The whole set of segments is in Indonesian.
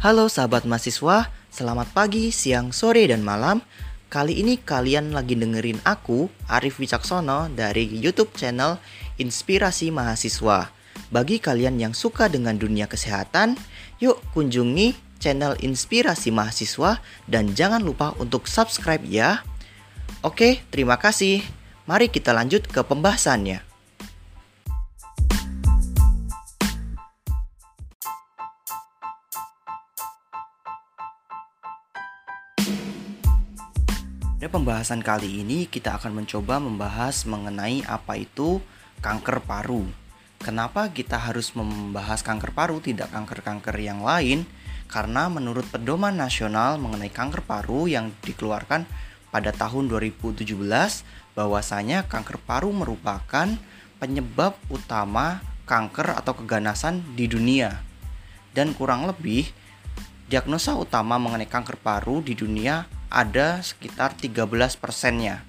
Halo sahabat mahasiswa, selamat pagi, siang, sore, dan malam. Kali ini kalian lagi dengerin aku, Arif Wicaksono, dari YouTube channel Inspirasi Mahasiswa. Bagi kalian yang suka dengan dunia kesehatan, yuk kunjungi channel Inspirasi Mahasiswa dan jangan lupa untuk subscribe ya. Oke, terima kasih. Mari kita lanjut ke pembahasannya. Pada pembahasan kali ini kita akan mencoba membahas mengenai apa itu kanker paru. Kenapa kita harus membahas kanker paru tidak kanker-kanker yang lain? Karena menurut pedoman nasional mengenai kanker paru yang dikeluarkan pada tahun 2017 bahwasanya kanker paru merupakan penyebab utama kanker atau keganasan di dunia. Dan kurang lebih diagnosa utama mengenai kanker paru di dunia ada sekitar 13 persennya.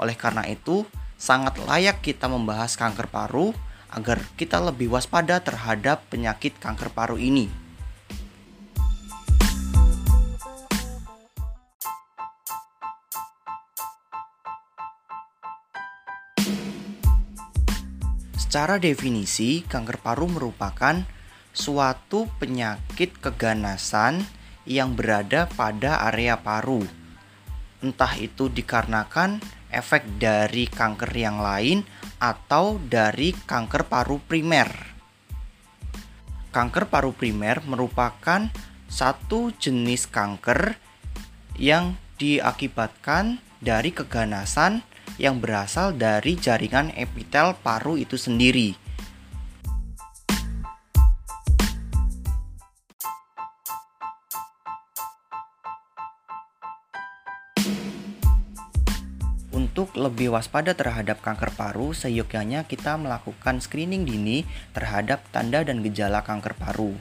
Oleh karena itu, sangat layak kita membahas kanker paru agar kita lebih waspada terhadap penyakit kanker paru ini. Secara definisi, kanker paru merupakan suatu penyakit keganasan yang berada pada area paru. Entah itu dikarenakan efek dari kanker yang lain atau dari kanker paru primer. Kanker paru primer merupakan satu jenis kanker yang diakibatkan dari keganasan yang berasal dari jaringan epitel paru itu sendiri Untuk lebih waspada terhadap kanker paru, seyogyanya kita melakukan screening dini terhadap tanda dan gejala kanker paru.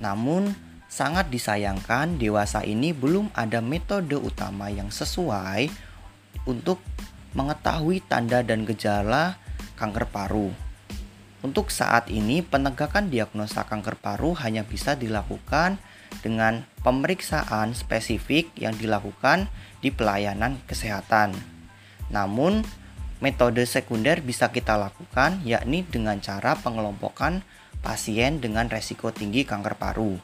Namun, sangat disayangkan dewasa ini belum ada metode utama yang sesuai untuk mengetahui tanda dan gejala kanker paru. Untuk saat ini, penegakan diagnosa kanker paru hanya bisa dilakukan dengan pemeriksaan spesifik yang dilakukan di pelayanan kesehatan. Namun, metode sekunder bisa kita lakukan yakni dengan cara pengelompokan pasien dengan resiko tinggi kanker paru.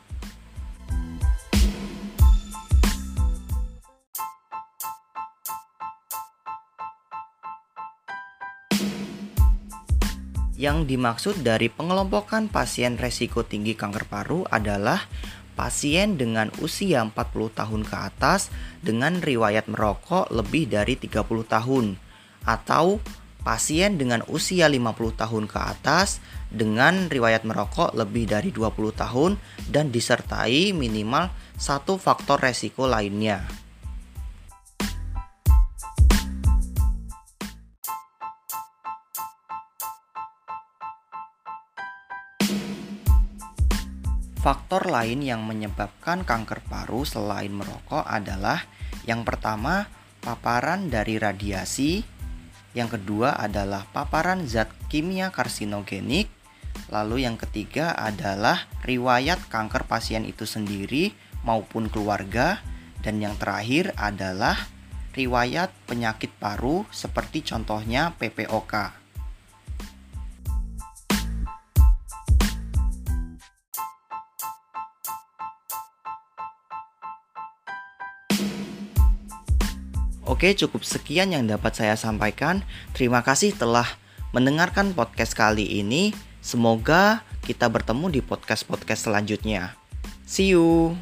Yang dimaksud dari pengelompokan pasien resiko tinggi kanker paru adalah pasien dengan usia 40 tahun ke atas dengan riwayat merokok lebih dari 30 tahun atau pasien dengan usia 50 tahun ke atas dengan riwayat merokok lebih dari 20 tahun dan disertai minimal satu faktor resiko lainnya. Faktor lain yang menyebabkan kanker paru selain merokok adalah yang pertama paparan dari radiasi, yang kedua adalah paparan zat kimia karsinogenik, lalu yang ketiga adalah riwayat kanker pasien itu sendiri maupun keluarga, dan yang terakhir adalah riwayat penyakit paru seperti contohnya PPOK. Oke, cukup sekian yang dapat saya sampaikan. Terima kasih telah mendengarkan podcast kali ini. Semoga kita bertemu di podcast-podcast selanjutnya. See you.